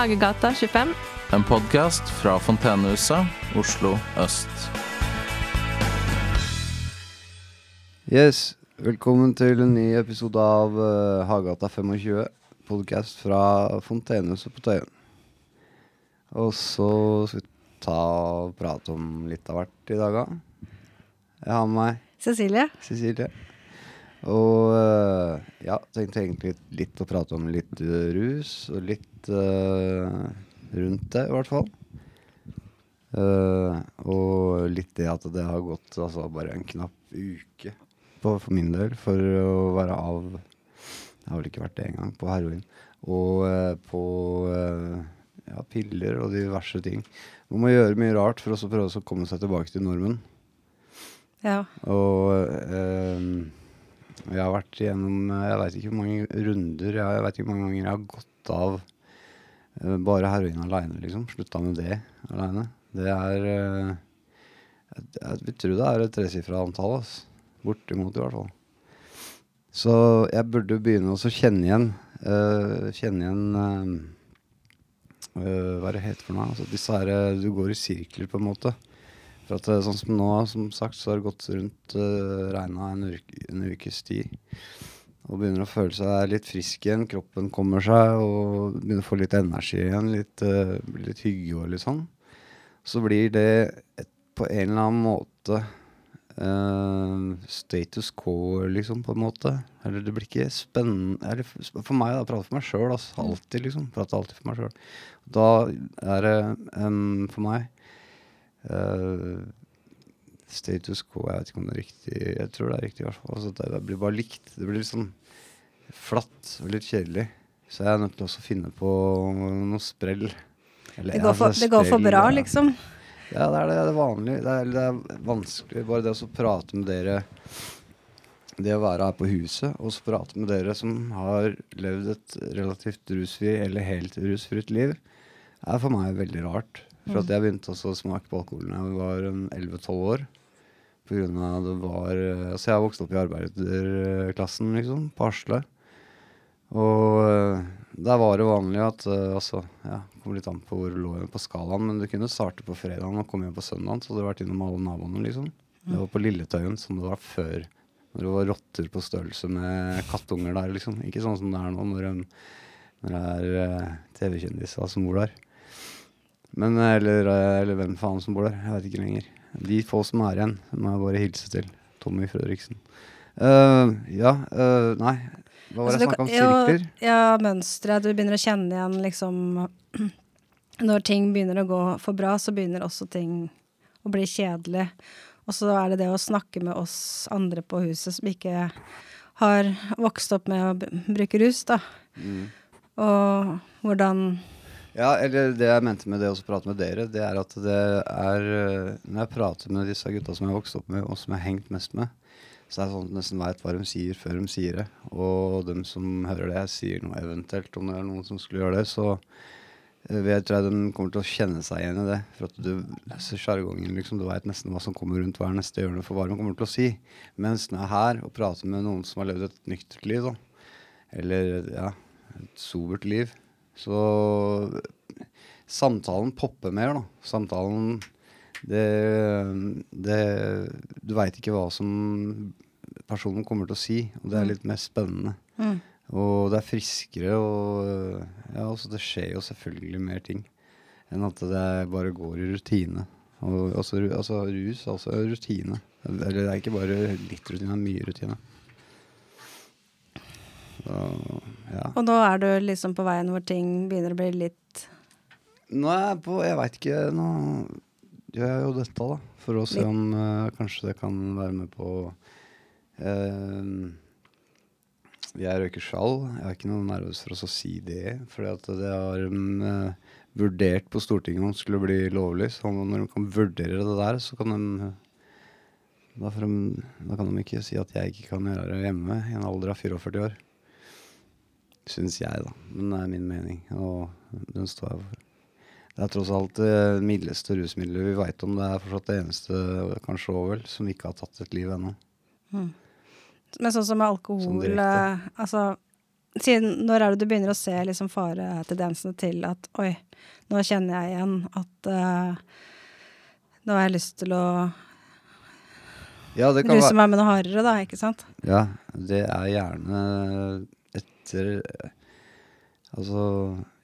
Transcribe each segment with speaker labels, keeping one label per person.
Speaker 1: Hagegata 25.
Speaker 2: En podkast fra Fontenehuset, Oslo øst.
Speaker 3: Yes, velkommen til en ny episode av uh, Hagegata 25, podcast fra Fontenehuset på Tøyen. Og så skal vi ta og prate om litt av hvert i dag. da. Jeg har med meg
Speaker 4: Cecilie.
Speaker 3: Cecilie. Og uh, ja, tenkte egentlig litt å prate om litt rus, og litt uh, rundt det, i hvert fall. Uh, og litt det at det har gått altså, bare en knapp uke på, for min del for å være av Jeg har vel ikke vært det engang, på heroin. Og uh, på uh, ja, piller og diverse ting. Man må gjøre mye rart for å prøve å komme seg tilbake til normen.
Speaker 4: Ja.
Speaker 3: Og eh, jeg har vært igjennom Jeg veit ikke hvor mange runder Jeg, vet ikke hvor mange ganger jeg har gått av eh, bare heroin aleine, liksom. Slutta med det aleine. Det er eh, jeg, vil tro det er et tresifra antall. ass. Bortimot, i hvert fall. Så jeg burde begynne å kjenne igjen uh, Kjenne igjen uh, eh, Hva er det heter for noe? Altså, disse her, eh, du går i sirkler, på en måte. For at eh, sånn som nå, som sagt, så har det gått rundt uh, regna en, en ukes tid. Og begynner å føle seg litt frisk igjen. Kroppen kommer seg og begynner å få litt energi igjen. Litt, uh, litt hygge og litt sånn. Så blir det et, på en eller annen måte uh, status quo, liksom, på en måte. Eller det blir ikke spennende eller For meg, da. Prate for meg sjøl, altså. Alltid, liksom. Prate alltid for meg sjøl. Da er det um, for meg Eh, status quo, jeg vet ikke om det er riktig. Jeg tror det er riktig, i hvert fall. Altså, det, det blir bare likt. Det blir litt sånn flatt og litt kjedelig. Så jeg er nødt til også å finne på noe sprell. Eller,
Speaker 4: Det går for,
Speaker 3: altså,
Speaker 4: det går for bra, liksom.
Speaker 3: Ja, det er det. Det er vanlig. Det er, det er vanskelig. Bare det å prate med dere Det å være her på huset og så prate med dere som har levd et relativt rusfri eller helt rusfritt liv, er for meg veldig rart. For at jeg begynte også å smake på alkohol da jeg var 11-12 år. Av det var eh, Altså, jeg vokste opp i arbeiderklassen, liksom, på Asle. Og eh, der var det vanlig at eh, altså, ja, det kom litt an på hvor du lå på skalaen, men du kunne starte på fredagen og komme hjem på søndagen, så hadde du vært innom alle naboene, liksom. Det var på Lilletøyen, som det var før. Når det var rotter på størrelse med kattunger der, liksom. Ikke sånn som det er nå, når, når det er TV-kjendiser som bor der. Men, eller, eller hvem faen som bor der. Jeg vet ikke lenger. De få som er igjen, må jeg bare hilse til. Tommy Fredriksen. Uh, ja, uh, nei. Hva var det
Speaker 4: Altså,
Speaker 3: jeg snakka om?
Speaker 4: Sirkler? ja? Ja, mønsteret. Du begynner å kjenne igjen liksom Når ting begynner å gå for bra, så begynner også ting å bli kjedelig. Og så er det det å snakke med oss andre på huset som ikke har vokst opp med å bruke rus, da.
Speaker 3: Mm.
Speaker 4: Og hvordan
Speaker 3: Ja, eller det jeg mente med det å prate med dere, det er at det er eh, Når jeg prater med disse gutta som jeg har vokst opp med, og som jeg har hengt mest med, så er det sånn at jeg nesten veit hva de sier før de sier det. Og dem som hører det sier noe eventuelt, om det er noen som skulle gjøre det, så eh, jeg tror jeg de kommer til å kjenne seg igjen i det. For at du leser sjargongen, liksom. Du veit nesten hva som kommer rundt hver neste hjørne for hva de kommer til å si. Mens når jeg er her og prater med noen som har levd et nyktert liv, da, eller ja, et sobert liv, så samtalen popper mer, da. Samtalen det, det Du veit ikke hva som personen kommer til å si, og det er litt mer spennende.
Speaker 4: Mm.
Speaker 3: Og det er friskere, og ja, altså det skjer jo selvfølgelig mer ting enn at det bare går i rutine. Og altså, altså rus, altså rutine. Eller det er ikke bare litt rutine, det er mye rutine. Ja.
Speaker 4: Og nå er du liksom på veien hvor ting begynner å bli litt
Speaker 3: Nå er jeg på Jeg veit ikke Nå gjør jeg jo dette, da. For å se om uh, kanskje det kan være med på uh, Jeg røyker skjall. Jeg er ikke noe nervøs for å si det. Fordi at det har um, uh, vurdert på Stortinget om det skulle bli lovlig. Så når de kan vurdere det der, så kan de da, de, da kan de ikke si at jeg ikke kan gjøre det hjemme i en alder av 44 år. Syns jeg, da. Men det er min mening, og den står jeg for. Det er tross alt det mildeste rusmiddelet vi veit om. Det er fortsatt det eneste, kanskje òg vel, som ikke har tatt et liv ennå.
Speaker 4: Men sånn som med alkohol
Speaker 3: Sånn
Speaker 4: eh, Altså, siden Når er det du begynner å se liksom faretendensene til at oi, nå kjenner jeg igjen at uh, nå har jeg lyst til å
Speaker 3: Ja, det kan
Speaker 4: ruse meg med noe hardere, da, ikke sant?
Speaker 3: Ja, det er gjerne etter Altså,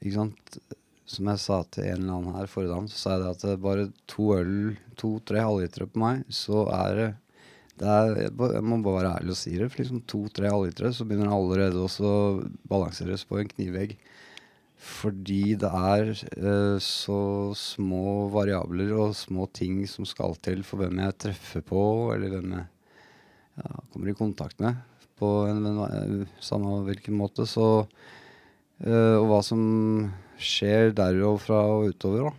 Speaker 3: ikke sant Som jeg sa til en eller annen her forrige dag, så sa jeg det at det er bare to øl, to-tre halvlitere på meg, så er det det er, jeg må bare være ærlig og si det. For liksom to-tre halvlitere, så begynner det allerede også å balanseres på en knivvegg. Fordi det er uh, så små variabler og små ting som skal til for hvem jeg treffer på, eller hvem jeg ja, kommer i kontakt med på en, samme hvilken måte. Så, eh, og hva som skjer derfra og utover, da.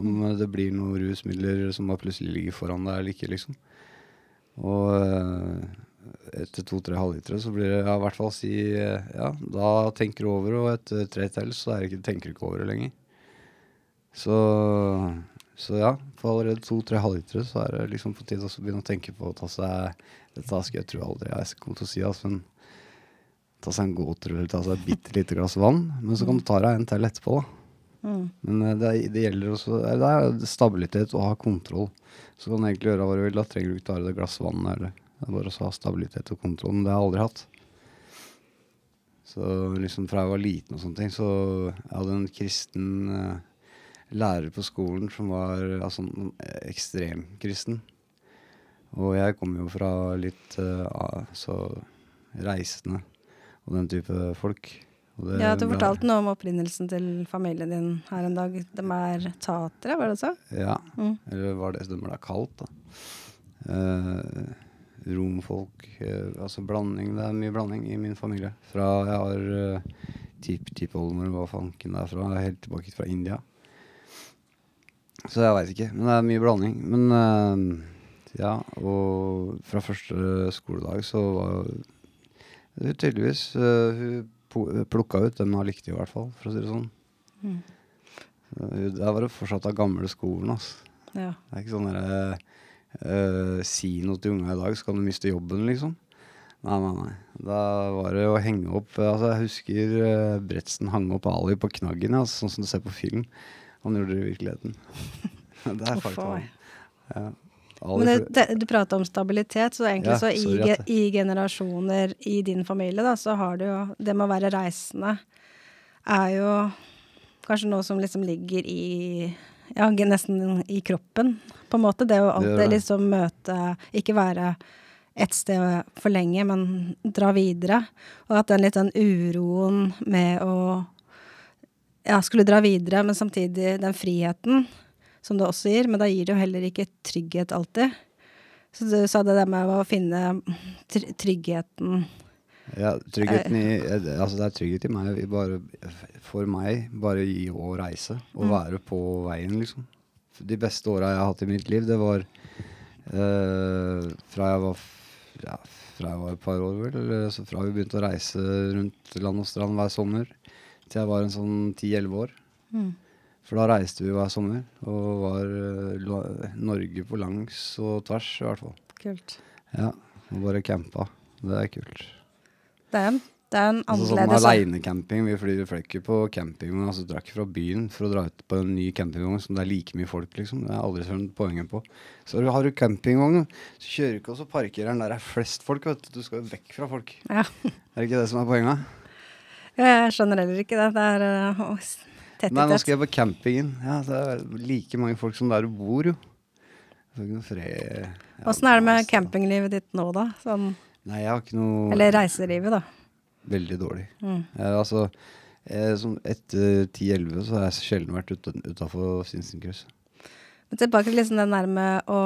Speaker 3: Om det blir noen rusmidler som bare plutselig ligger foran deg eller ikke, liksom. Og eh, etter to-tre halvlitere så blir det ja, i hvert fall si eh, ja, da tenker du over, og etter tre til så er det ikke, tenker du ikke over det lenger. Så, så ja, for allerede to-tre halvlitere så er det liksom på tide å begynne å tenke på å ta seg Dette skal jeg tro aldri jeg kommer til å si, altså, men ta seg en gåtur eller ta seg et bitte lite glass vann. Men så kan du ta deg en til etterpå, da.
Speaker 4: Mm.
Speaker 3: Men eh, det, det gjelder også Det er stabilitet og ha kontroll. Så kan du egentlig gjøre hva du vil. Da trenger du ikke ta deg et glass vann. Eller. Det er bare å ha stabilitet og kontroll. Men det har jeg aldri hatt. Så liksom fra jeg var liten og sånne ting, så jeg hadde en kristen eh, lærer på skolen som var altså, ekstremkristen. Og jeg kommer jo fra litt uh, så reisende og den type folk. Det
Speaker 4: Ja, du fortalte noe om opprinnelsen til familien din her en dag. De er tatere, var det så?
Speaker 3: Ja,
Speaker 4: Mm.
Speaker 3: eller var det de ble kalt, da. Uh, romfolk, uh, altså blanding. Det er mye blanding i min familie. Fra jeg har uh, tipptippoldemor, hva fanken det er fra, helt tilbake fra India. Så jeg veit ikke, men det er mye blanding. Men eh, ja, og fra første skoledag så var hun tydeligvis uh, Hun plukka ut dem hun likte, i hvert fall, for å si det sånn.
Speaker 4: Mm.
Speaker 3: Der var det fortsatt av gamle skolen, altså.
Speaker 4: Ja.
Speaker 3: Det er ikke sånn derre uh, Si noe til unga i dag, så kan du miste jobben, liksom. Nei, nei, nei. Da var det å henge opp altså Jeg husker uh, Bretsen hang opp Ali på knaggen, altså, sånn som du ser på film. Han gjorde det i virkeligheten. det er han. Ja.
Speaker 4: Men det, det, du prata om stabilitet, så egentlig
Speaker 3: Ja,
Speaker 4: så i,
Speaker 3: sorry
Speaker 4: i generasjoner i din familie, da, så har du jo Det med å være reisende er jo kanskje noe som liksom ligger i Ja, nesten i kroppen, på en måte. Det å alltid
Speaker 3: det.
Speaker 4: liksom møte Ikke være ett sted for lenge, men dra videre. Og at den litt den uroen med å ja, skulle dra videre, men samtidig den friheten som det også gir. Men da gir det jo heller ikke trygghet alltid. Så du sa det der med å finne tr tryggheten
Speaker 3: Ja, tryggheten i eh, Altså, det er trygghet i meg bare, for meg bare i å reise og
Speaker 4: Mm.
Speaker 3: være på veien, liksom. De beste åra jeg har hatt i mitt liv, det var eh, fra jeg var ja, fra jeg var et par år, vel. Altså fra vi begynte å reise rundt land og strand hver sommer, til jeg var en sånn 10-11 år.
Speaker 4: Mm.
Speaker 3: For da reiste vi hver sommer, og var uh, Norge på langs og tvers, i hvert fall.
Speaker 4: Kult.
Speaker 3: Ja, og bare campa. Det er kult.
Speaker 4: Det er det er en
Speaker 3: Altså sånn
Speaker 4: annerledes
Speaker 3: alenecamping. Vi flyr fløy ikke på campingvogn. Altså drar ikke fra byen for å dra ut på en ny campingvogn som det er like mye folk, liksom. Det er aldri sånn poenget på. Så har du campingvogn, så kjører du ikke og så parkerer den der det er flest folk, vet du. Du skal jo vekk fra folk.
Speaker 4: Ja.
Speaker 3: Er det ikke det som er poenget?
Speaker 4: Jeg skjønner heller ikke det. Det er uh, tett i tett
Speaker 3: Nei, nå skal jeg på campingen. Ja, det er like mange folk som der du bor, jo.
Speaker 4: Åssen er det med campinglivet ditt nå, da? Sånn,
Speaker 3: Nei, jeg har ikke noe
Speaker 4: eller reiselivet, da.
Speaker 3: Veldig dårlig.
Speaker 4: Mm.
Speaker 3: Eh, altså, eh, som etter 10-11 så har jeg sjelden vært utafor Sinsenkrysset.
Speaker 4: Men tilbake til liksom den der med å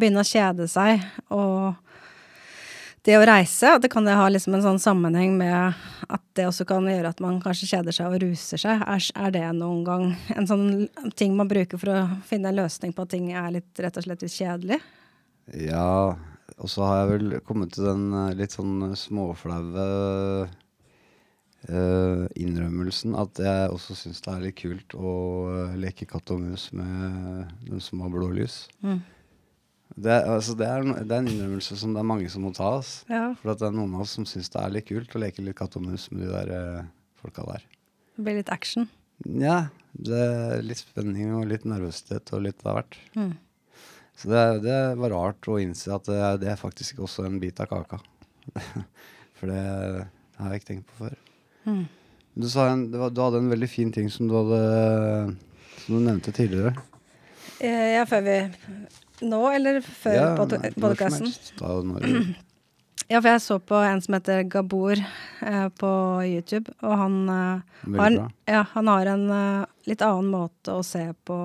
Speaker 4: begynne å kjede seg, og det å reise, at det kan ha liksom en sånn sammenheng med at det også kan gjøre at man kanskje kjeder seg og ruser seg. Er, er det noen gang en sånn ting man bruker for å finne en løsning på at ting er litt, rett og slett litt kjedelig?
Speaker 3: Ja, og så har jeg vel kommet til den eh, litt sånn småflaue uh, innrømmelsen at jeg også syns det er litt kult å eh, leke katt og mus med de som har blå lys.
Speaker 4: Mm.
Speaker 3: Det, altså, det, er, det er en innrømmelse som det er mange som må ta. oss.
Speaker 4: Ja.
Speaker 3: For at det er noen av oss som syns det er litt kult å leke litt katt og mus med de der uh, folka der.
Speaker 4: Det blir litt action.
Speaker 3: Ja, det er litt spenning og litt nervøsitet og litt av hvert.
Speaker 4: Mm.
Speaker 3: Så det, det var rart å innse at det, det er faktisk også en bit av kaka. For det, har jeg ikke tenkt på før.
Speaker 4: Mm.
Speaker 3: Du, sa en, var, du hadde en veldig fin ting som du hadde Som du nevnte tidligere.
Speaker 4: Eh, Ja, før vi Nå, eller før
Speaker 3: Ja,
Speaker 4: podkasten? Ja, for jeg så på en som heter Gabor eh, på YouTube, og han eh, har, ja, han har en eh, litt annen måte å se på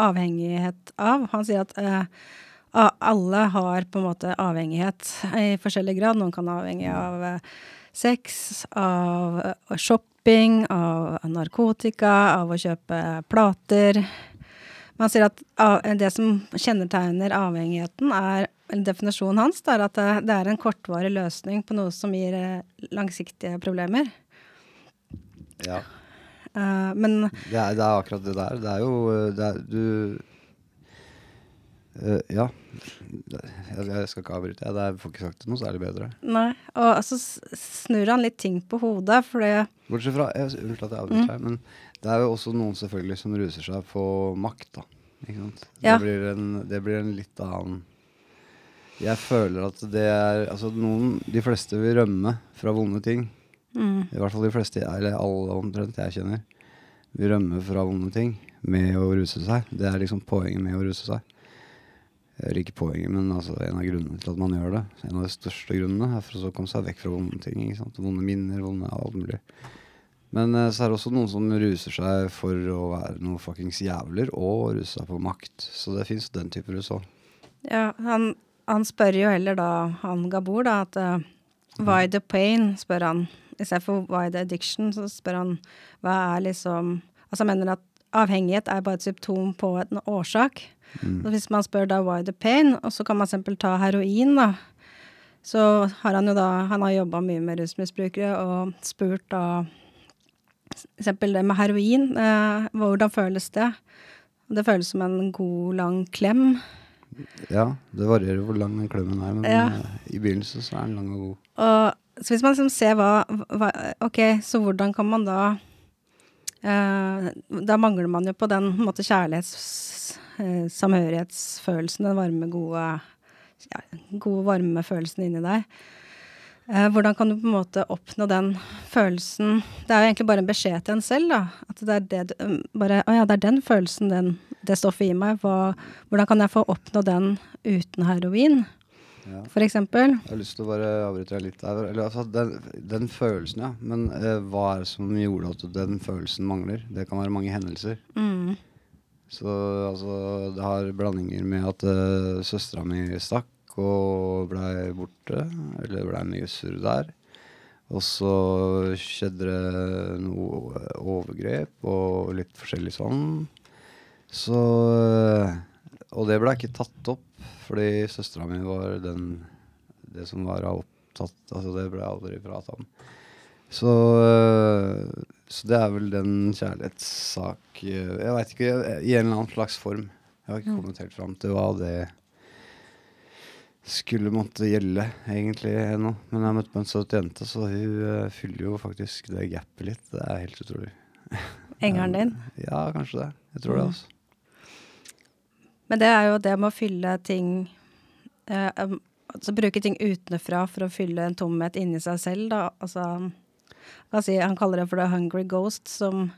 Speaker 4: avhengighet av. Han sier at eh, alle har på en måte avhengighet i forskjellig grad. Noen kan være avhengig av eh, sex, av eh, shopping, av narkotika, av å kjøpe plater. Men han sier at det som kjennetegner avhengigheten, er definisjonen hans er at det, er en kortvarig løsning på noe som gir eh, langsiktige problemer.
Speaker 3: Ja.
Speaker 4: Uh, men
Speaker 3: Det er, det er akkurat det der. Det er jo eh, det er, Du uh, Ja. Jeg, jeg skal ikke avbryte. Jeg, det er- får ikke sagt noe særlig bedre.
Speaker 4: nei. Og så altså, snur han litt ting på hodet, for det
Speaker 3: Bortsett fra jeg, Unnskyld at jeg avbryter deg, men det er jo også noen selvfølgelig som ruser seg på makt, da.
Speaker 4: Ja.
Speaker 3: Det, blir en, det blir en litt annen Jeg føler at det er Altså noen De fleste vil rømme fra vonde ting.
Speaker 4: mm,
Speaker 3: I hvert fall de fleste, eller alle omtrent jeg kjenner, vil rømme fra vonde ting med å ruse seg. Det er liksom poenget med å ruse seg. Eller ikke poenget, men altså en av grunnene til at man gjør det. En av de største grunnene er for å komme seg vekk fra vonde ting. Vonde minner, vonde alt mulig. Men eh, så er det også noen som ruser seg for å være noen fuckings jævler og ruse seg på makt. Så det fins den type rus òg.
Speaker 4: Ja, han, han spør jo heller da, han Gabor, da, at uh, why the pain, spør han. Istedenfor why the addiction, så spør han hva er liksom Altså han mener at avhengighet er bare et symptom på en årsak. Så hvis man spør da why the pain, og så kan man eksempel ta heroin, da. Så har han jo da Han har jobba mye med rusmisbrukere og spurt da eksempel det med heroin. Eh, hvordan føles det? Det føles som en god, lang klem.
Speaker 3: Ja, det varierer hvor lang den klemmen er, men
Speaker 4: Ja.
Speaker 3: eh, i begynnelsen så er den lang og god.
Speaker 4: Og, så hvis man liksom ser hva, hva Ok, så hvordan kan man da eh, Da mangler man jo på den måte kjærlighets... eh, samhørighetsfølelsen, den varme, gode ja, gode, varme følelsen inni deg. Eh, hvordan kan du på en måte oppnå den følelsen Det er jo egentlig bare en beskjed til en selv, da. At det er det du um, Bare Å ja, det er den følelsen den, det stoffet gir meg. Hva, hvordan kan jeg få oppnå den uten heroin,
Speaker 3: Ja.
Speaker 4: eksempel?
Speaker 3: Jeg har lyst til å bare avbryte deg litt der. Eller, altså, den, den følelsen, ja. Men eh, hva er det som gjorde at den følelsen mangler? Det kan være mange hendelser.
Speaker 4: Mm.
Speaker 3: Så altså, det har blandinger med at uh, søstera mi stakk og blei borte. Eller blei mye surr der. Og så skjedde det noe overgrep og litt forskjellig sånn. Så Og det ble ikke tatt opp, fordi søstera mi var den Det som var opptatt Altså, det ble aldri prata om. Så, så det er vel den kjærlighetssak Jeg veit ikke, i en eller annen slags form. Jeg har ikke kommet helt fram til hva det skulle måtte gjelde, egentlig, ennå. Men jeg møtte på en søt jente, så hun øh, fyller jo faktisk det gapet litt. Det er helt utrolig.
Speaker 4: Engelen din.
Speaker 3: Ja, kanskje det. Jeg tror det, altså.
Speaker 4: Men det er jo det med å fylle ting eh, um, Altså bruke ting utenfra for å fylle en tomhet inni seg selv, da. Altså si, Han kaller det for the hungry ghost, som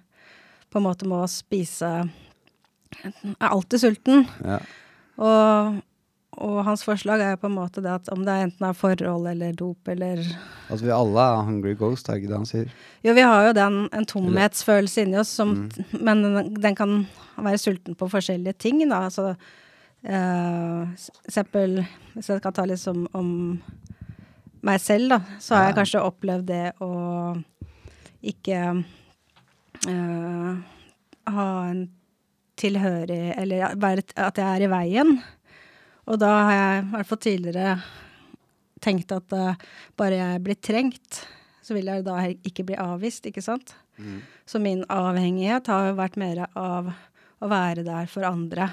Speaker 4: på en måte må spise Er alltid sulten.
Speaker 3: Ja.
Speaker 4: Og, og hans forslag er jo på en måte det at om det er enten er forhold eller dop eller
Speaker 3: At vi alle er hungry ghost, er ikke det han sier?
Speaker 4: Jo, vi har jo den, en tomhetsfølelse inni oss, som, men den, den kan være sulten på forskjellige ting. Da. Altså, uh, eksempel, hvis jeg skal ta liksom om meg selv, da, så har jeg kanskje opplevd det å ikke uh, ha en tilhørig Eller at jeg er i veien. Og da har jeg i hvert fall tidligere tenkt at uh, bare jeg blir trengt, så vil jeg da ikke bli avvist, ikke sant? Så min avhengighet har jo vært mer av å være der for andre.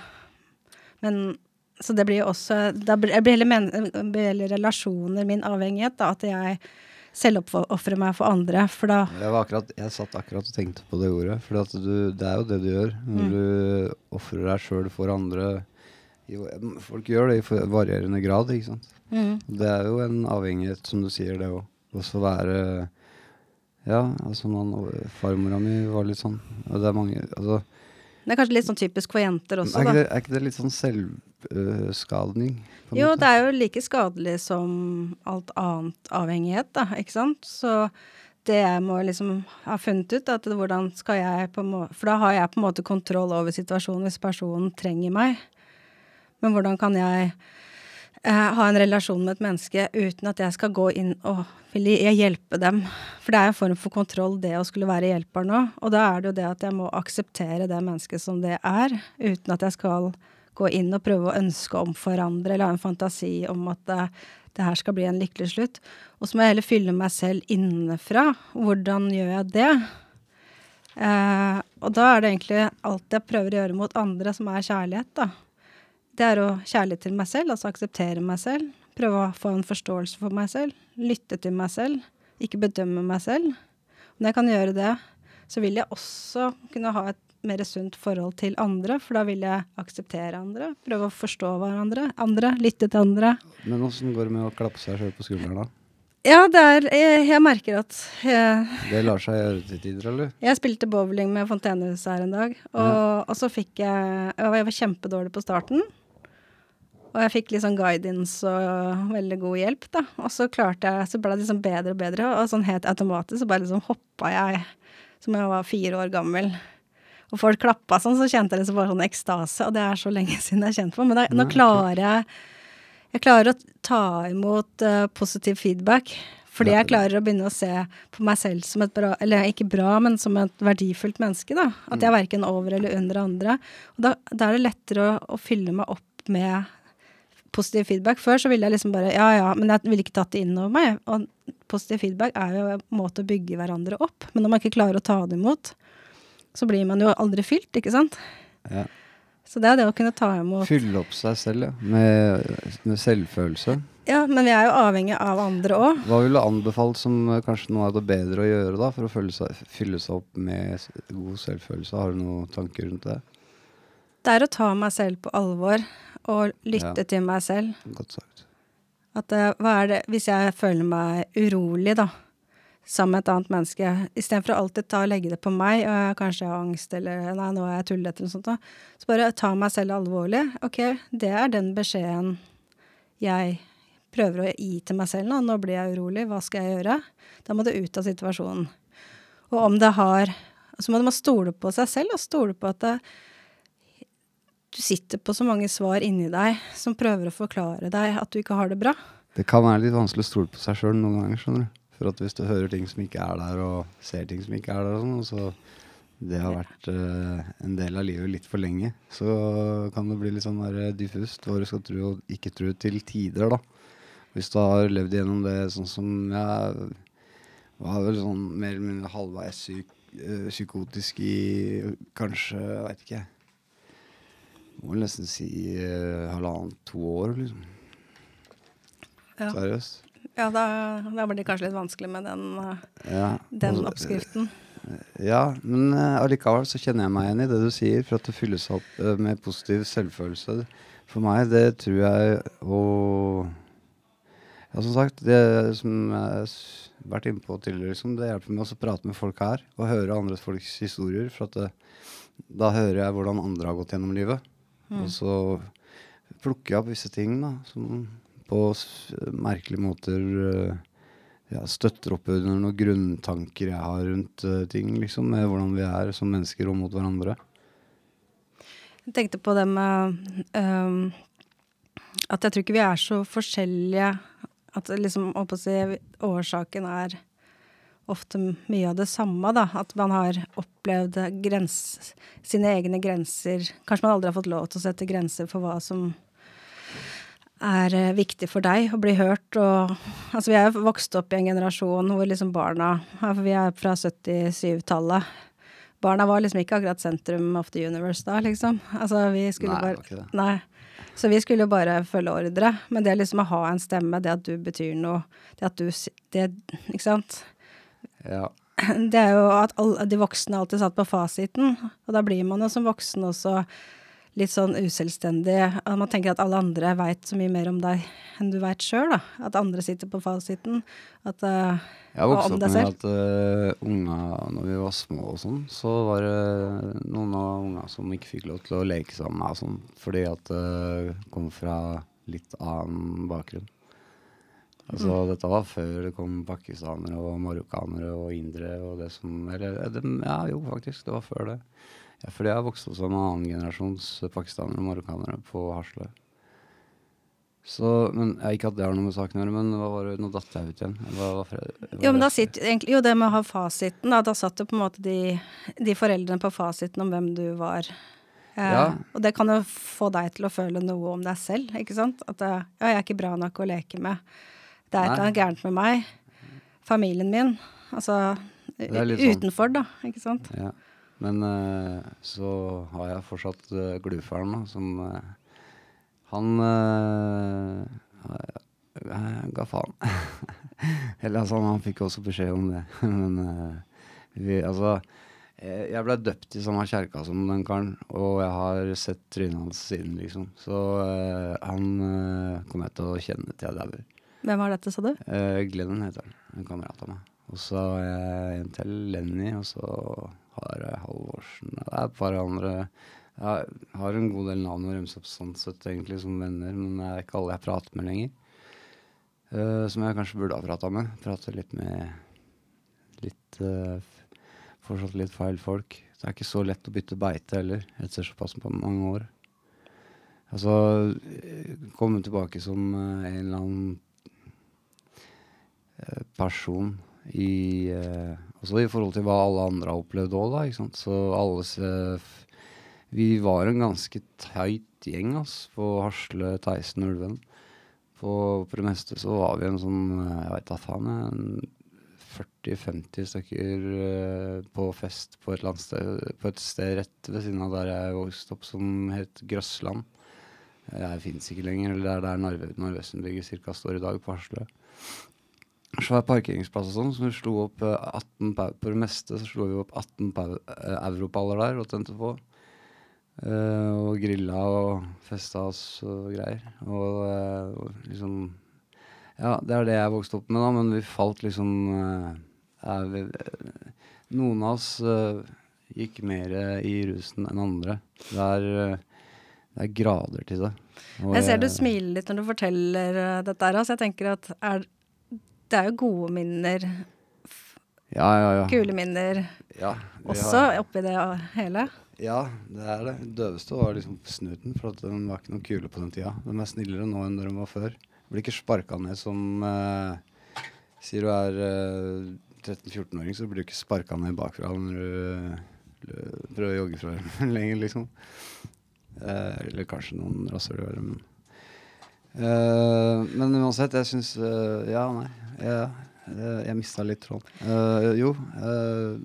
Speaker 4: Men så det blir jo også Da blir heller relasjoner min avhengighet, da. At jeg selvoppofrer meg for andre. For da
Speaker 3: Jeg, var akkurat, jeg satt akkurat og tenkte på det ordet. For det er jo det du gjør. Når
Speaker 4: Mm.
Speaker 3: du ofrer deg sjøl for andre i, Folk gjør det i varierende grad, ikke sant.
Speaker 4: mm,
Speaker 3: Det er jo en avhengighet, som du sier, det òg. Også være Ja, altså man, farmora mi var litt sånn. Og det er mange altså,
Speaker 4: Det er kanskje litt sånn typisk for jenter også,
Speaker 3: er,
Speaker 4: da.
Speaker 3: det, er ikke det litt sånn selvskadning? på
Speaker 4: Jo, det er jo like skadelig som alt annet avhengighet, da, ikke sant. Så det jeg må liksom ha funnet ut, at hvordan skal jeg på en måte For da har jeg på en måte kontroll over situasjonen hvis personen trenger meg. Men hvordan kan jeg eh, ha en relasjon med et menneske uten at jeg skal gå inn og vil jeg hjelpe dem? For det er en form for kontroll, det å skulle være hjelper nå. Og da er det jo det at jeg må akseptere det mennesket som det er, uten at jeg skal gå inn og prøve å ønske om forandre, eller ha en fantasi om at det, det her skal bli en lykkelig slutt. Og så må jeg heller fylle meg selv innenfra. Hvordan gjør jeg det? Eh, og da er det egentlig alt jeg prøver å gjøre mot andre, som er kjærlighet, da. Det er å kjærlighet til meg selv, altså akseptere meg selv. Prøve å få en forståelse for meg selv. Lytte til meg selv. Ikke bedømme meg selv. Når jeg kan gjøre det, så vil jeg også kunne ha et mer sunt forhold til andre, for da vil jeg akseptere andre. Prøve å forstå hverandre. Andre. Lytte til andre.
Speaker 3: Men åssen går det med å klappe seg sjøl på skulderen, da?
Speaker 4: Ja, er Jeg, jeg merker at jeg,
Speaker 3: Det lar seg gjøre til tider, eller?
Speaker 4: Jeg spilte bowling med Fontenehuset her en dag, og, og så fikk jeg og Jeg var kjempedårlig på starten. Og jeg fikk litt sånn guidance og veldig god hjelp, da. Og så klarte jeg, så ble det liksom bedre og bedre, og sånn helt automatisk så bare liksom hoppa jeg som jeg var fire år gammel. Og folk klappa sånn, så kjente jeg liksom bare sånn ekstase, og det er så lenge siden jeg har kjent på. Men da, nå klarer jeg Jeg klarer å ta imot uh, positiv feedback. Fordi jeg klarer å begynne å se på meg selv som et bra, eller ikke bra, men som et verdifullt menneske. da. At jeg er verken over eller under andre. Og da, da er det lettere å, å fylle meg opp med positiv feedback. Før så ville jeg liksom bare Ja, ja, men jeg ville ikke tatt det inn over meg. Og positiv feedback er jo en måte å bygge hverandre opp. Men når man ikke klarer å ta det imot, så blir man jo aldri fylt, ikke sant?
Speaker 3: Ja.
Speaker 4: Så det er det å kunne ta imot
Speaker 3: Fylle opp seg selv, ja. Med, med selvfølelse.
Speaker 4: Ja, men vi er jo avhengig av andre òg.
Speaker 3: Hva ville du anbefalt som kanskje noe av det bedre å gjøre da, for å seg, fylle seg opp med god selvfølelse? Har du noen tanker rundt det?
Speaker 4: Det er å ta meg selv på alvor og lytte
Speaker 3: Ja.
Speaker 4: til meg selv.
Speaker 3: Godt sagt.
Speaker 4: At eh, hva er det Hvis jeg føler meg urolig, da, sammen med et annet menneske, istedenfor å alltid ta og legge det på meg, og jeg kanskje har angst, eller nei, nå er jeg tullete, eller noe sånt, da, så bare ta meg selv alvorlig. Ok, det er den beskjeden jeg prøver å gi til meg selv nå. Nå blir jeg urolig, hva skal jeg gjøre? Da må du ut av situasjonen. Og om det har Så må man stole på seg selv, og stole på at det, du sitter på så mange svar inni deg som prøver å forklare deg at du ikke har det bra.
Speaker 3: Det kan være litt vanskelig å stole på seg sjøl noen ganger, skjønner du. For at hvis du hører ting som ikke er der, og ser ting som ikke er der, og sånn, så det har vært uh, en del av livet litt for lenge, så kan det bli litt sånn der diffust hva du skal tro og ikke tro til tider, da. Hvis du har levd gjennom det sånn som jeg var vel sånn mer eller mindre halvveis psyk, eh, psykotisk i kanskje, jeg veit ikke Må vel nesten si uh, halvannet, to år, liksom.
Speaker 4: Ja,
Speaker 3: Seriøst.
Speaker 4: ja da, da blir det kanskje litt vanskelig med den, eh,
Speaker 3: Ja,
Speaker 4: den
Speaker 3: og-
Speaker 4: oppskriften.
Speaker 3: Ja, men eh, allikevel så kjenner jeg meg igjen i det du sier, for at det fylles opp eh, med positiv selvfølelse. For meg, det tror jeg og Ja, som sagt, det som jeg har vært inne på tidligere, liksom, det hjelper meg også å prate med folk her og høre andre folks historier. For at det, da hører jeg hvordan andre har gått gjennom livet. Og så plukker jeg opp visse ting da, som på merkelige måter eh, ja, støtter opp under noen grunntanker jeg har rundt eh, ting, liksom, med hvordan vi er som mennesker og mot hverandre.
Speaker 4: Jeg tenkte på det med um, at jeg tror ikke vi er så forskjellige. At liksom, å si, årsaken er ofte mye av det samme, da. At man har opplevd grens, sine egne grenser. Kanskje man aldri har fått lov til å sette grenser for hva som er eh, viktig for deg å bli hørt. Og, altså, vi er vokst opp i en generasjon hvor liksom barna For vi er fra 77-tallet. barna var liksom ikke akkurat sentrum of the universe da, liksom. Altså, vi skulle
Speaker 3: Nei,
Speaker 4: bare
Speaker 3: det.
Speaker 4: Nei. Så vi skulle jo bare følge ordre. Men det liksom å ha en stemme, det at du betyr noe, det at du det, Ikke sant?
Speaker 3: Ja.
Speaker 4: Det er jo at alle, de voksne alltid satt på fasiten, og da blir man jo som voksen også litt sånn uselvstendig. Man tenker at alle andre veit så mye mer om deg enn du veit sjøl, da. At andre sitter på fasiten. At uh,
Speaker 3: Jeg vokste opp med at uh, unger, når vi var små og sånn, så var det noen av unga som ikke fikk lov til å leke sammen med meg sånn, fordi at det kom fra litt annen bakgrunn. Altså,
Speaker 4: Mm.
Speaker 3: dette var før det kom pakistanere og marokkanere og indere og det som Eller eh, det, ja, jo, faktisk. Det var før det. Ja, fordi jeg vokste opp som annen generasjons pakistanere og marokkanere på Hasle. Så, men jeg, Ikke at det har noe med saken å gjøre, men hva var det, nå datt jeg ut igjen. Hva, hva, hva,
Speaker 4: Jo, men da sitter egentlig Jo, det med å ha fasiten, da. Da satt jo på en måte de, de foreldrene på fasiten om hvem du var. Eh, Og det kan jo få deg til å føle noe om deg selv, ikke sant? At eh, ja, jeg er ikke bra nok å leke med. Det er et eller annet gærent med meg. Familien min. Altså
Speaker 3: sånn.
Speaker 4: utenfor, da. Ikke sant?
Speaker 3: Ja. Men uh, så har jeg fortsatt uh, glufaren, da, som uh, Han ga faen. Eller altså, han fikk også beskjed om det. Men vi, altså Jeg blei døpt i samme kjerka som den karen, og jeg har sett trynet hans siden, liksom. Så han kommer jeg til å kjenne til jeg dauer.
Speaker 4: Hvem var dette, sa du?
Speaker 3: Uh, Glennon heter han. En kamerat av meg. Og så har jeg en til, Lenny, og så har jeg Halvorsen. Det er et par andre Jeg har en god del navn å remse sånn egentlig, som venner, men det er ikke alle jeg prater med lenger. Uh, som jeg kanskje burde ha prata med. Prate litt med litt uh, Fortsatt litt feil folk. Det er ikke så lett å bytte beite heller, etter såpass på mange år. Altså komme tilbake som uh, en eller annen person i eh, Også i forhold til hva alle andre har opplevd òg, da. Ikke sant? Så alles eh, Vi var en ganske tight gjeng, ass, på Hasle, Theisen, Ulven. På, på det meste så var vi en sånn eh, Jeg veit da faen, jeg, 40-50 stykker eh, på fest på et eller annet sted, på et sted rett ved siden av der jeg vokste opp, som het Grøssland. Det fins ikke lenger. eller Det er der Narve- Narvesen bygger cirka står i dag, på Hasle. Svær parkeringsplass og sånn, så vi slo opp eh, 18 På det meste så slo vi opp 18 pau eh, europaller der og tente på. Uh, og grilla og festa oss og greier. Og, uh, og liksom Ja, det er det jeg vokste opp med, da, men vi falt liksom uh, vi, eh, Noen av oss eh, gikk mer i rusen enn andre. Det er, eh, det er grader til det. Og
Speaker 4: Jeg ser du smiler litt når du forteller eh, dette her, altså jeg tenker at er, det er jo gode minner,
Speaker 3: Ja, ja, ja.
Speaker 4: kule minner,
Speaker 3: ja
Speaker 4: også
Speaker 3: har-
Speaker 4: oppi det hele.
Speaker 3: Ja, det er det. Døveste var liksom snuten, for den var ikke noe kule på den tida. De er snillere nå enn de var før. Blir ikke sparka ned som eh, Sier du er eh, 13-14-åring, så blir du ikke sparka ned bakfra når du prøver å jogge fra dem lenger, liksom. Eh, eller kanskje noen rasshøl gjør det, men Eh, Men uansett, jeg syns Ja, nei. Jeg, jeg, jeg mista litt tråden. Uh, jo, eh,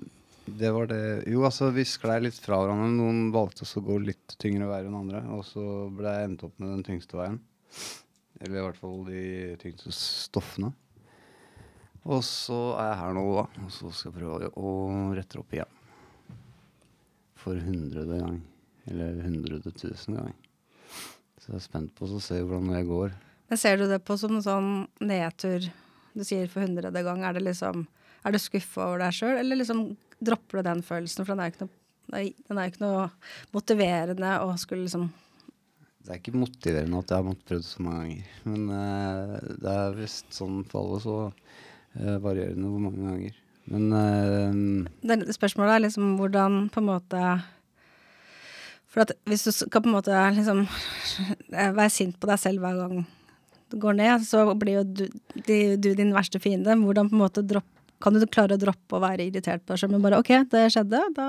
Speaker 3: det var det Jo, altså, vi sklei litt fra hverandre. Noen valgte å gå litt tyngre veier enn andre, og så ble jeg endt opp med den tyngste veien. Eller i hvert fall de tyngste stoffene. Og så er jeg her nå, da. Og så skal jeg prøve å rette opp igjen. For hundrede gang. Eller hundrede tusen gang. Så jeg er spent på å se hvordan det går.
Speaker 4: Men ser du det på som en sånn nedtur du sier for hundrede gang? Er det liksom Er du skuffa over deg sjøl, eller liksom dropper du den følelsen? For den er jo ikke noe, den er ikke noe motiverende å skulle liksom
Speaker 3: Det er ikke motiverende at jeg har måttet prøve så mange ganger. Men uh, det er visst sånn for alle, så uh, varierende hvor mange ganger. Men uh,
Speaker 4: det, Spørsmålet er liksom hvordan på en måte For at hvis du skal på en måte liksom eh, være sint på deg selv hver gang du går ned, så blir jo du, du din verste fiende. Hvordan på en måte dropp, kan du klare å droppe å være irritert på deg selv, men bare OK, det skjedde, da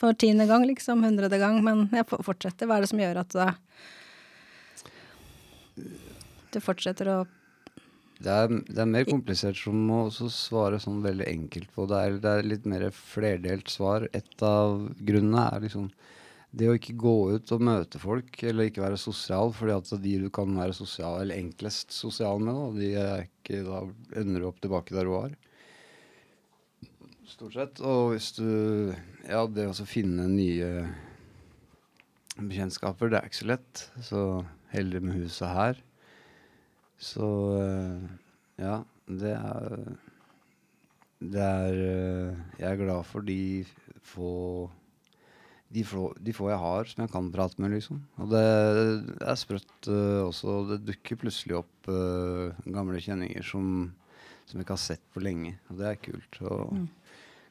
Speaker 4: For tiende gang, liksom. Hundrede gang. Men jeg fortsetter. Hva er det som gjør at du, du fortsetter å
Speaker 3: Det er, det er mer komplisert som å svare sånn veldig enkelt på. Det er, det er litt mer flerdelt svar. Et av grunnene er liksom det å ikke gå ut og møte folk, eller ikke være sosial, fordi at de du kan være sosial, eller enklest sosial med, da, de er ikke, da ender du opp tilbake der du var. Stort sett. Og hvis du Ja, det å finne nye bekjentskaper, det er ikke så lett. Så heldig med huset her. Så eh, ja, det er Det er eh, Jeg er glad for de få de få, de få jeg har som jeg kan prate med, liksom. Og det, det er sprøtt uh, også. Det dukker plutselig opp uh, gamle kjenninger som, som jeg ikke har sett på lenge. Og det er kult. Og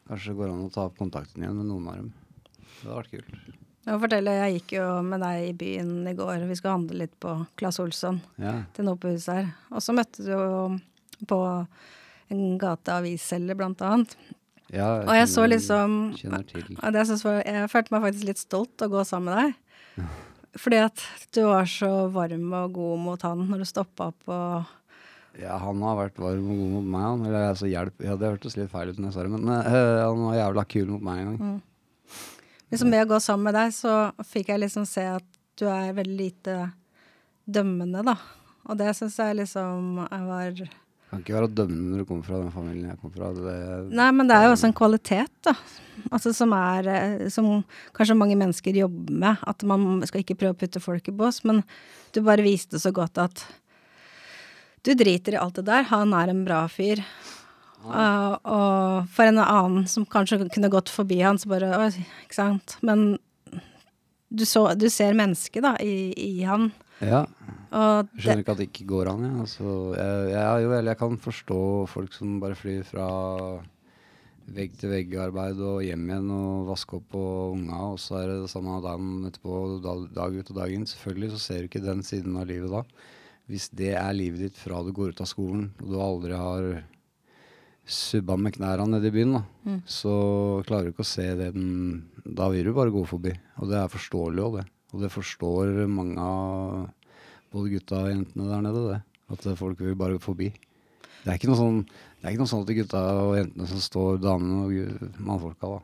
Speaker 3: kanskje det går an å ta opp kontakten igjen med noen av dem. Det hadde vært kult.
Speaker 4: Jeg må fortelle, jeg gikk jo med deg i byen i går. Vi skulle handle litt på Claes Olsson
Speaker 3: Ja.
Speaker 4: til noe på huset her. Og så møtte du jo på en gateavisselger, blant annet.
Speaker 3: ja
Speaker 4: Og jeg så liksom
Speaker 3: Kjenner til.
Speaker 4: Og det jeg, var, jeg følte meg faktisk litt stolt å gå sammen med deg. Fordi at du var så varm og god mot han når du stoppa opp og
Speaker 3: Ja, han har vært varm og god mot meg. Han. Eller altså hjelp Ja, det hørtes litt feil ut når jeg sa det, men uh, han var jævla kul mot meg en gang.
Speaker 4: Liksom med å gå sammen med deg, så fikk jeg liksom se at du er veldig lite dømmende, da. Og det syns jeg liksom jeg var
Speaker 3: Kan ikke være dømmende når du kommer fra den familien jeg kommer fra. Det,
Speaker 4: Nei, men det er jo også en kvalitet, da. Altså som er eh, Som kanskje mange mennesker jobber med. At man skal ikke prøve å putte folk i bås, men du bare viste så godt at du driter i alt det der. Han er en bra fyr. Uh, og for en annen som kanskje kunne gått forbi han, så bare Oi, ikke sant. Men du, så, du ser mennesket, da, i, i han.
Speaker 3: ja.
Speaker 4: Og
Speaker 3: Jeg
Speaker 4: det,
Speaker 3: skjønner ikke at det ikke går an. Ja. Altså, jeg, jeg, jo, eller jeg kan forstå folk som bare flyr fra vegg til vegg-arbeid og hjem igjen og vaske opp på unga, og så er det det samme dagen etterpå, dag, dag ut og dag inn. Selvfølgelig så ser du ikke den siden av livet da. Hvis det er livet ditt fra du går ut av skolen, og du aldri har subba med knærne nede i byen, da, så klarer du ikke å se det den Da vil du bare gå forbi. Og det er forståelig òg, det. Og det forstår mange av både gutta og jentene der nede, det. At folk vil bare forbi. Det er ikke noe sånn det er ikke noe sånn at de gutta og jentene som står, damene og mannfolka, da,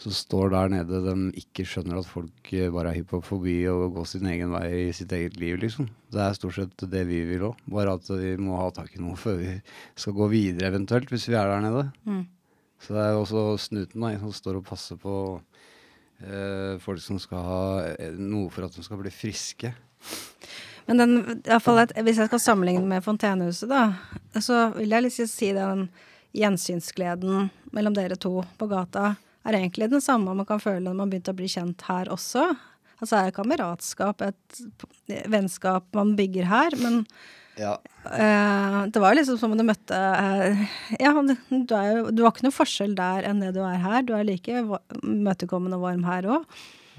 Speaker 3: som står der nede, de ikke skjønner at folk eh, bare er på forbi og gå sin egen vei i sitt eget liv, liksom. Det er stort sett det vi vil òg. Bare at vi må ha tak i noe før vi skal gå videre, eventuelt, hvis vi er der nede.
Speaker 4: Mm.
Speaker 3: Så det er også snuten da, som står og passer på eh, folk som skal ha eh, noe for at de skal bli friske.
Speaker 4: Men den, i hvert fall at, hvis jeg skal sammenligne med Fontenehuset, da, så vil jeg liksom si den gjensynsgleden mellom dere to på gata er egentlig den samme man kan føle når man begynte å bli kjent her også. Altså er kameratskap, et vennskap man bygger her, men
Speaker 3: Ja.
Speaker 4: uh, det var jo liksom som om du møtte uh, Ja, du, er jo, du har ikke noe forskjell der enn det du er her. Du er like møtekommende og varm her òg.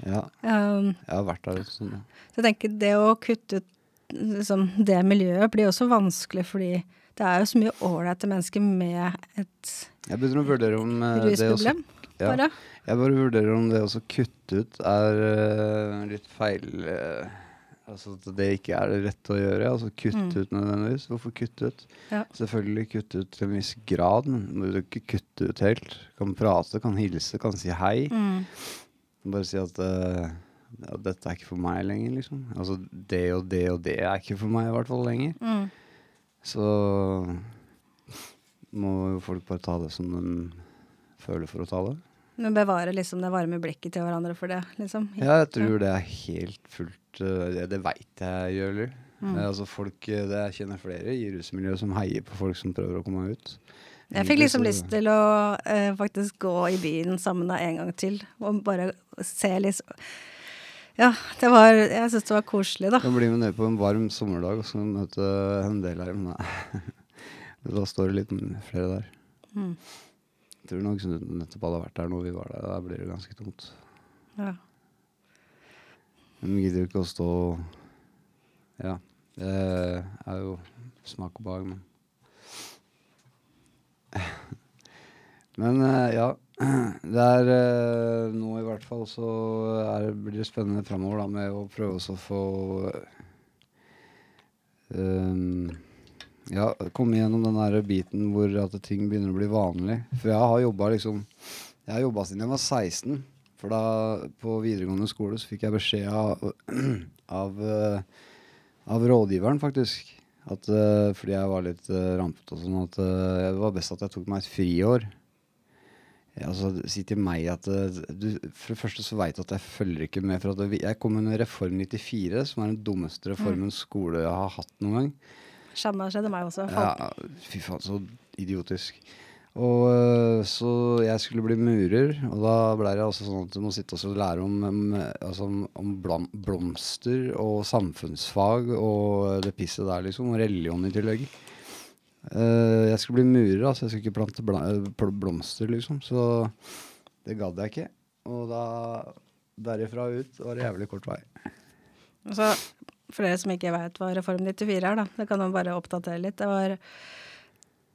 Speaker 3: ja.
Speaker 4: Um,
Speaker 3: Jeg har vært der sånn.
Speaker 4: så jeg tenker det å kutte ut liksom, det miljøet blir også vanskelig, fordi det er jo så mye ålreite mennesker med et
Speaker 3: Jeg begynner å vurdere om eh, det også ja.
Speaker 4: bare.
Speaker 3: Jeg bare vurderer om det å kutte ut er uh, litt feil uh, Altså at det ikke er det rette å gjøre. Altså kutte ut nødvendigvis. Hvorfor kutte ut?
Speaker 4: Ja.
Speaker 3: Selvfølgelig kutte ut til en viss grad, men du må ikke kutte ut helt. Kan prate, kan hilse, kan si hei.
Speaker 4: Mm.
Speaker 3: Bare si at uh, ja, dette er ikke for meg lenger, liksom. Altså det og det og det er ikke for meg i hvert fall lenger.
Speaker 4: Mm.
Speaker 3: Så må jo folk bare ta det som de føler for å ta det.
Speaker 4: Men bevare liksom det varme blikket til hverandre for det, liksom.
Speaker 3: Ja, jeg tror det er helt fullt uh, Det, det veit jeg gjør.
Speaker 4: Mm.
Speaker 3: Eh, altså folk, eh, det Jeg kjenner flere i rusmiljøet som heier på folk som prøver å komme ut.
Speaker 4: Jeg fikk liksom lyst til å eh, faktisk gå i byen sammen da en gang til, og bare se liksom Ja, det var Jeg syns det var koselig, da.
Speaker 3: Kan bli med ned på en varm sommerdag og så møte en del her. Men nei. da står det litt flere der.
Speaker 4: Mm.
Speaker 3: Jeg tror nok nettopp hadde vært der når vi var der. Da blir det ganske tomt.
Speaker 4: Ja.
Speaker 3: De gidder jo ikke å stå Ja. Det er jo smak og behag, men Men eh, ja. Det er eh, nå i hvert fall så er, blir det spennende framover da, med å prøve å få um, Ja, komme gjennom den der biten hvor at ting begynner å bli vanlig. For jeg har jobba liksom Jeg har jobba siden jeg var 16. For da på videregående skole så fikk jeg beskjed av, av, eh, av rådgiveren, faktisk. At, eh, fordi jeg var litt uh, rampete og sånn, at uh, det var best at jeg tok meg et friår. Ja, altså, si til meg at uh, du, For det første så veit du at jeg følger ikke med. For at jeg kom med Reform 94, som er den dummeste reformen skole jeg har hatt noen gang.
Speaker 4: Samme skjedde meg også.
Speaker 3: Ja, fy faen, så idiotisk. Og øh, så jeg skulle bli murer, og da ble det altså sånn at du må sitte og lære om, altså om, om blomster og samfunnsfag og det pisset der, liksom. Og religion i tillegg. Eh, jeg skulle bli murer, altså. Jeg skulle ikke plante blomster, liksom. Så det gadd jeg ikke. Og da derifra ut var det jævlig kort vei.
Speaker 4: Så for dere som ikke vet hva Reform 94 er, da, det kan man bare oppdatere litt. Det var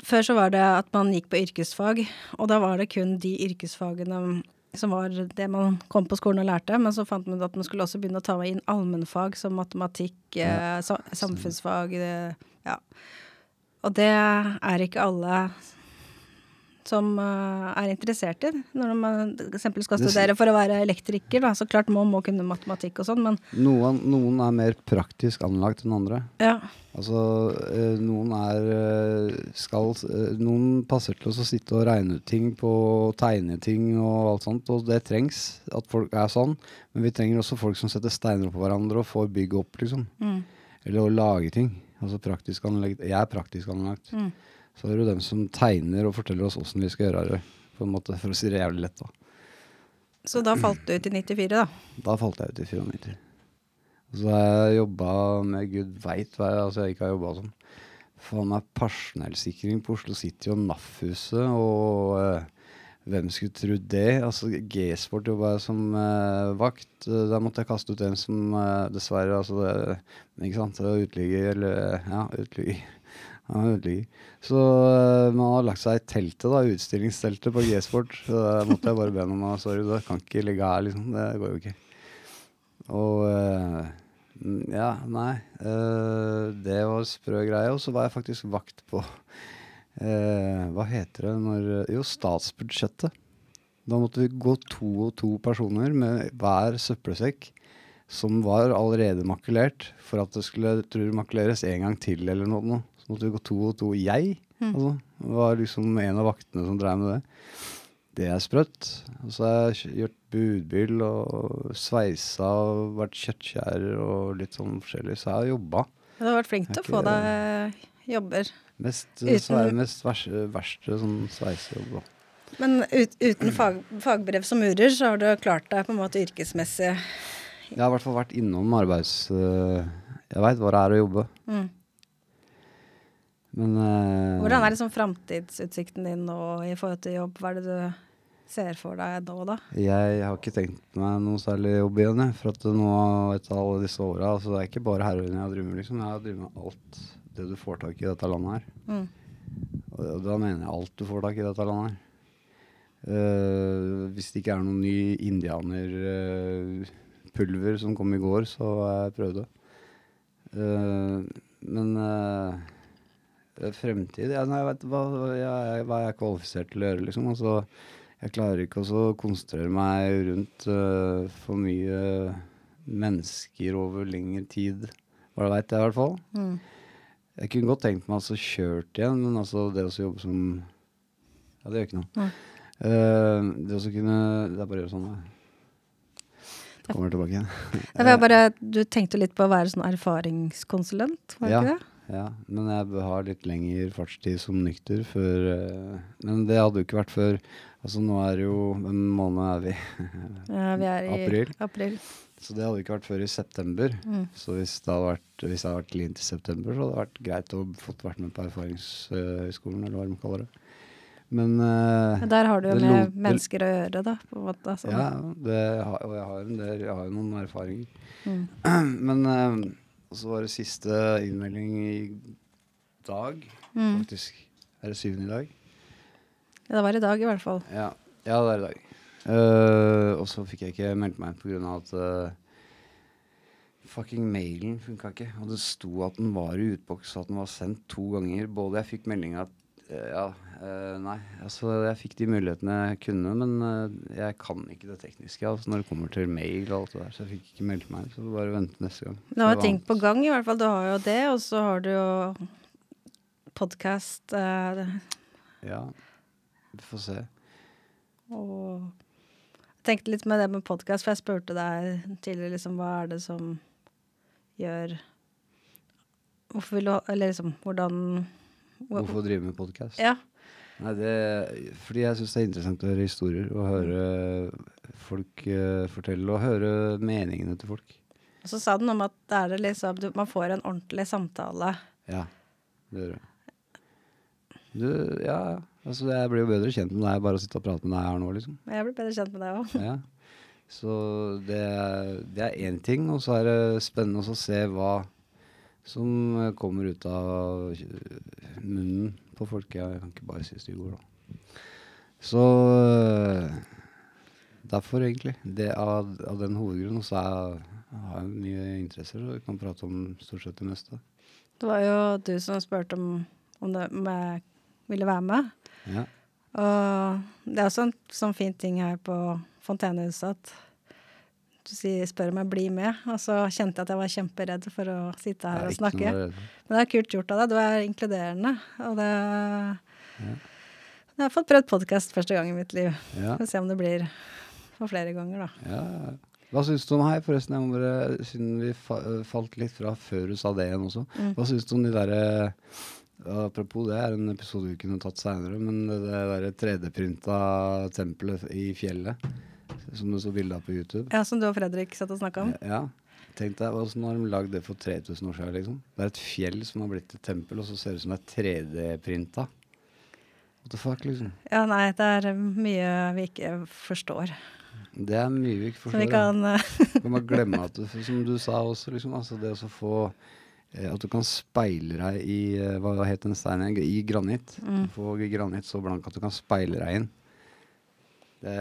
Speaker 4: Før så var det at man gikk på yrkesfag, og da var det kun de yrkesfagene som var det man kom på skolen og lærte, men så fant man at man skulle også begynne å ta inn allmennfag som matematikk, eh, samfunnsfag, eh, ja. Og det er ikke alle som eh, er interessert i. Når man eksempel skal studere for å være elektriker, da, så klart man må kunne matematikk og sånn, men
Speaker 3: Noen, noen er mer praktisk anlagt enn andre.
Speaker 4: ja.
Speaker 3: Altså, eh, noen er eh, skal Noen passer til å sitte og regne ut ting på tegne ting og alt sånt, og det trengs at folk er sånn. Men vi trenger også folk som setter steiner oppå hverandre og får bygget opp, liksom.
Speaker 4: Mm.
Speaker 3: Eller å lage ting. Altså praktisk anlagt. Jeg er praktisk anlagt.
Speaker 4: Mm.
Speaker 3: Så er det jo dem som tegner og forteller oss åssen vi skal gjøre det, på en måte, for å si det jævlig lett, da.
Speaker 4: Så da falt du ut i 94, da.
Speaker 3: Da falt jeg ut i 94. Og så har jeg jobba med gud veit hva jeg, altså jeg ikke har jobba som. Faen meg personellsikring på Oslo City og NAF-huset, og eh, hvem skulle tro det? Altså G-sport jobba jeg som eh, vakt. Der måtte jeg kaste ut en som eh, dessverre altså det, Ikke sant? Uteligger, eller Ja, uteligger. Uteligger. Så eh, man har lagt seg i teltet, da, utstillingsteltet på G-sport. Så da måtte jeg bare be om sorry, du kan ikke ligge her, liksom. Det går jo ikke. Og eh, ja, nei. eh, det var sprø greie. Og så var jeg faktisk vakt på Hva heter det når Jo, statsbudsjettet. Da måtte vi gå to og to personer med hver søppelsekk som var allerede makulert, for at det skulle makuleres en gang til eller noe. Så måtte vi gå to og to. Jeg altså, var liksom en av vaktene som drev med det. Det er sprøtt. Og så har jeg gjort budbil og sveisa og vært kjøttskjærer og litt sånn forskjellig. Så jeg har jobba.
Speaker 4: Du har vært flink til å
Speaker 3: Er
Speaker 4: få deg jobber.
Speaker 3: Mest,
Speaker 4: Uten-
Speaker 3: det mest verste, verste sånn sveisejobb.
Speaker 4: Men ut, uten fag, fagbrev som murer, så har du klart deg på en måte yrkesmessig.
Speaker 3: Jeg har i hvert fall vært innom arbeids... øh, jeg veit hva det er å jobbe.
Speaker 4: Mm.
Speaker 3: Men uh,
Speaker 4: Hvordan er liksom framtidsutsikten din nå i forhold til jobb? Hva er det du ser for deg nå, da?
Speaker 3: Jeg har ikke tenkt meg noe særlig jobb igjen. jeg, For at nå etter alle disse åra altså Det er ikke bare heroin jeg har drevet med. liksom. Jeg har drevet med alt det du får tak i i dette landet her.
Speaker 4: Mm.
Speaker 3: Og da mener jeg alt du får tak i i dette landet her. Uh, hvis det ikke er noen ny indianerpulver som kom i går, så har jeg prøvd det. Eh, men eh, fremtid ja, nei, jeg vet, hva, hva, jeg, hva er jeg kvalifisert til å gjøre, liksom? Altså, jeg klarer ikke å konsentrere meg rundt uh, for mye mennesker over lengre tid. Hva veit jeg, i hvert fall.
Speaker 4: Mm.
Speaker 3: Jeg kunne godt tenkt meg altså kjørt igjen, men altså det å jobbe som Ja, det gjør ikke noe.
Speaker 4: Mm.
Speaker 3: Uh, det å kunne Det er bare å gjøre sånn, da. Kommer tilbake.
Speaker 4: Det bare, du tenkte litt på å være sånn erfaringskonsulent, var det
Speaker 3: Ja.
Speaker 4: ikke det?
Speaker 3: Ja, men jeg bør ha litt lengre fartstid som nykter før uh, Men det hadde jo ikke vært før Altså nå er det jo Hvem måned er vi?
Speaker 4: Ja, vi er i
Speaker 3: April.
Speaker 4: april.
Speaker 3: Så det hadde ikke vært før i september.
Speaker 4: Mm.
Speaker 3: Så hvis det hadde vært, hvis det hadde vært klint i september, så hadde det vært greit å fått vært med på erfaringshøyskolen, eller hva de kaller det. Men uh,
Speaker 4: Men Der har du jo med
Speaker 3: lot,
Speaker 4: mennesker å gjøre, da. På en måte, altså.
Speaker 3: Ja, det, har- og jeg har, en del, jeg har jo noen erfaringer.
Speaker 4: Mm.
Speaker 3: Men eh, så var det siste innmelding i dag,
Speaker 4: Mm.
Speaker 3: faktisk. Er det syvende i dag?
Speaker 4: Ja, det var i dag, i hvert fall.
Speaker 3: Ja, ja det er i dag. Uh, og så fikk jeg ikke meldt meg pga. at uh, fucking mailen funka ikke. Og det sto at den var i utboks, og at den var sendt to ganger. Både jeg fikk melding at Ja, eh, nei. Altså, jeg fikk de mulighetene jeg kunne, men eh, jeg kan ikke det tekniske altså, når det kommer til mail og alt det der. Så jeg fikk ikke meldt meg. Så bare vente neste gang.
Speaker 4: Du har ting på gang, i hvert fall. Du har jo det, og så har du jo podkast eh,
Speaker 3: Ja. Vi får se.
Speaker 4: og Jeg tenkte litt med det med podkast, for jeg spurte deg tidligere liksom hva er det som gjør Hvorfor vil du Eller liksom hvordan hvor-
Speaker 3: Hvorfor drive med podkast?
Speaker 4: Ja.
Speaker 3: Nei, det, fordi jeg syns det er interessant å høre historier og høre folk uh, fortelle, og høre meningene til folk.
Speaker 4: Og så sa du noe om at det er det liksom du, Man får en ordentlig samtale.
Speaker 3: Ja, det gjør. Du, ja, altså jeg blir jo bedre kjent med deg bare å sitte og prate med deg her nå, liksom.
Speaker 4: Jeg blir bedre kjent med deg òg.
Speaker 3: Ja. Så det, det er én ting, og så er det spennende å se hva som eh, kommer ut av eh, munnen på folk. Jeg kan ikke bare si stygge ord, da. Så eh, derfor, egentlig. Det av, av den hovedgrunnen. Så er, har jeg mye interesser, og kan prate om stort sett det meste.
Speaker 4: Det var jo du som spurte om, om, det, om jeg ville være med.
Speaker 3: Ja.
Speaker 4: Og det er også en sånn fin ting her på Fontenehuset at du sier, spør om jeg blir med, og så kjente jeg at jeg var kjemperedd for å sitte her
Speaker 3: er
Speaker 4: og snakke. Men det er kult gjort av deg. Du er inkluderende. Og det Jeg har fått prøvd podkast første gang i mitt liv.
Speaker 3: Ja.
Speaker 4: Får se om det blir for flere ganger, da.
Speaker 3: Ja, ja. Hva syns du om her, forresten? Jeg må bare, siden vi fa falt litt fra før du sa det igjen også.
Speaker 4: Mm.
Speaker 3: Hva syns du om de derre Apropos det er en episode vi kunne tatt seinere, men det derre 3D-printa tempelet i fjellet som du så bilde av på YouTube.
Speaker 4: Ja, Som du og Fredrik satt og snakka om.
Speaker 3: Ja. Tenk deg, Åssen har de lagd det for 3000 år siden? Liksom? Det er et fjell som har blitt et tempel, og så ser det ut som det er 3D-printa. What the fuck, liksom?
Speaker 4: Ja, nei, det er mye vi ikke forstår.
Speaker 3: Det er mye vi ikke
Speaker 4: Så vi
Speaker 3: forstår. ja.
Speaker 4: kan eh,
Speaker 3: kan bare glemme at du, som du sa også, liksom, altså det å få eh, At du kan speile deg i eh, Hva het den steinen? I granitt.
Speaker 4: Mm.
Speaker 3: Få granitt så blank at du kan speile deg inn. Det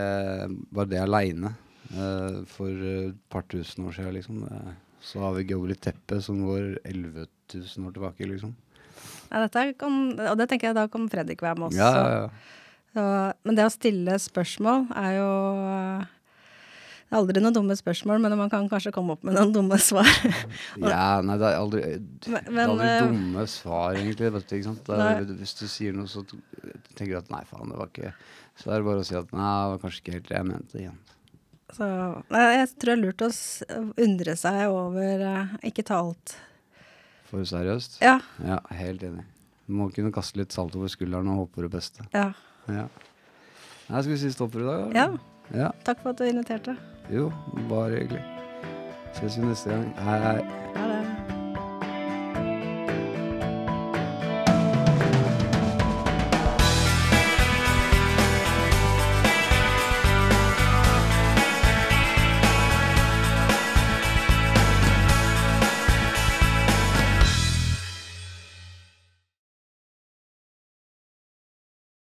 Speaker 3: bare det aleine. uh, for eh, et par tusen år siden, liksom. eh, så har vi Gobli-teppet som går 11 000 år tilbake, liksom.
Speaker 4: ja, kan, Og det tenker jeg da kan Fredrik være med oss.
Speaker 3: Ja, ja, ja.
Speaker 4: Så, men det å stille spørsmål er jo Det er aldri noen dumme spørsmål, men man kan kanskje komme opp med noen dumme svar.
Speaker 3: Ja, nei, det er aldri, det er aldri
Speaker 4: eh,
Speaker 3: dumme svar, egentlig. Vet du, ikke sant? Er, hvis du sier noe, så tenker du at nei, faen, det var ikke Så er det bare å si at nei, det var kanskje ikke helt det jeg mente igjen.
Speaker 4: Så nei, jeg tror det er lurt å undre seg over eh, Ikke ta alt.
Speaker 3: For seriøst?
Speaker 4: Ja.
Speaker 3: Ja, helt enig. Du må kunne kaste litt salt over skulderen og håpe på det beste.
Speaker 4: ja.
Speaker 3: Ja. Nei, skal vi si stopp for i dag?
Speaker 4: Ja.
Speaker 3: ja.
Speaker 4: Takk for at du inviterte.
Speaker 3: Jo, bare hyggelig. Ses vi neste gang. Hei, hei.